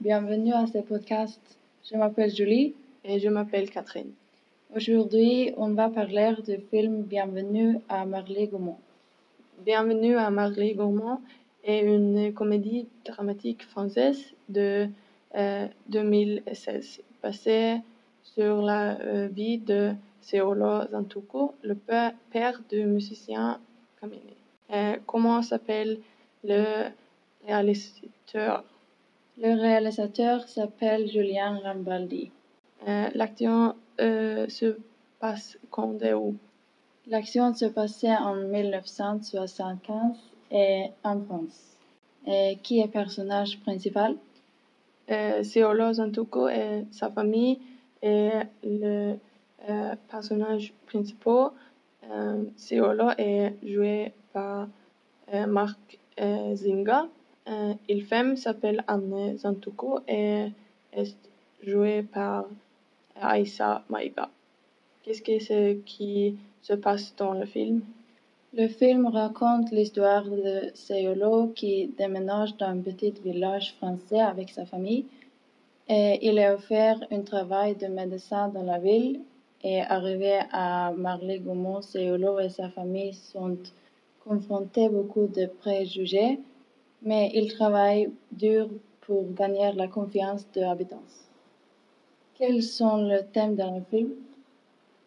bienvenue à ce podcast. Je m'appelle Julie. Et je m'appelle Catherine. Aujourd'hui, on va parler du film Bienvenue à Marley Gaumont. Bienvenue à Marley Gaumont est une comédie dramatique française de euh, 2016 basée sur la euh, vie de Seolo Zantuko, le père du musicien Kamine. Euh, comment s'appelle le réalisateur? Le réalisateur s'appelle Julien Rambaldi. Euh, L'action euh, se passe quand et où? L'action se passait en 1975 et en France. Et qui est le personnage principal? Euh, Seolo Zantuko et sa famille et le euh, personnage principal. Euh, Seolo est joué par euh, Marc euh, Zinga. Euh, il femme s'appelle Anne Zantuko et est jouée par Aïssa Maïga. Qu'est-ce qui se passe dans le film? Le film raconte l'histoire de Seolo qui déménage dans un petit village français avec sa famille. Et il est offert un travail de médecin dans la ville. Et arrivé à Marley Gaumont, Seolo et sa famille sont confrontés beaucoup de préjugés, mais ils travaillent dur pour gagner la confiance des habitants. Quels sont les thèmes dans le film?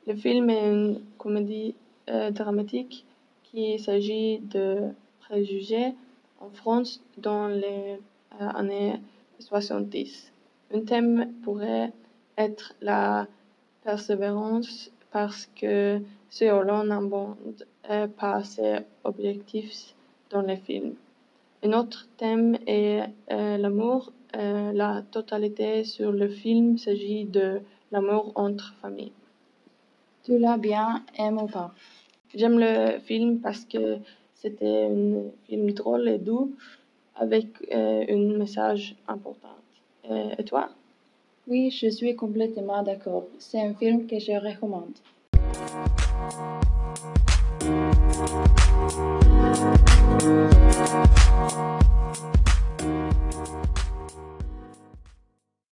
Le film est une comédie euh, dramatique qui s'agit de préjugés en France dans les euh, années 70. Un thème pourrait être la persévérance parce que Seolo n'abonde euh, pas ses objectifs dans les films. Un autre thème est euh, l'amour. Euh, la totalité sur le film s'agit de l'amour entre familles. Tu l'as bien aimé ou pas? J'aime le film parce que c'était un film drôle et doux avec euh, un message important. Euh, et toi? Oui, je suis complètement d'accord. C'est un film que je recommande.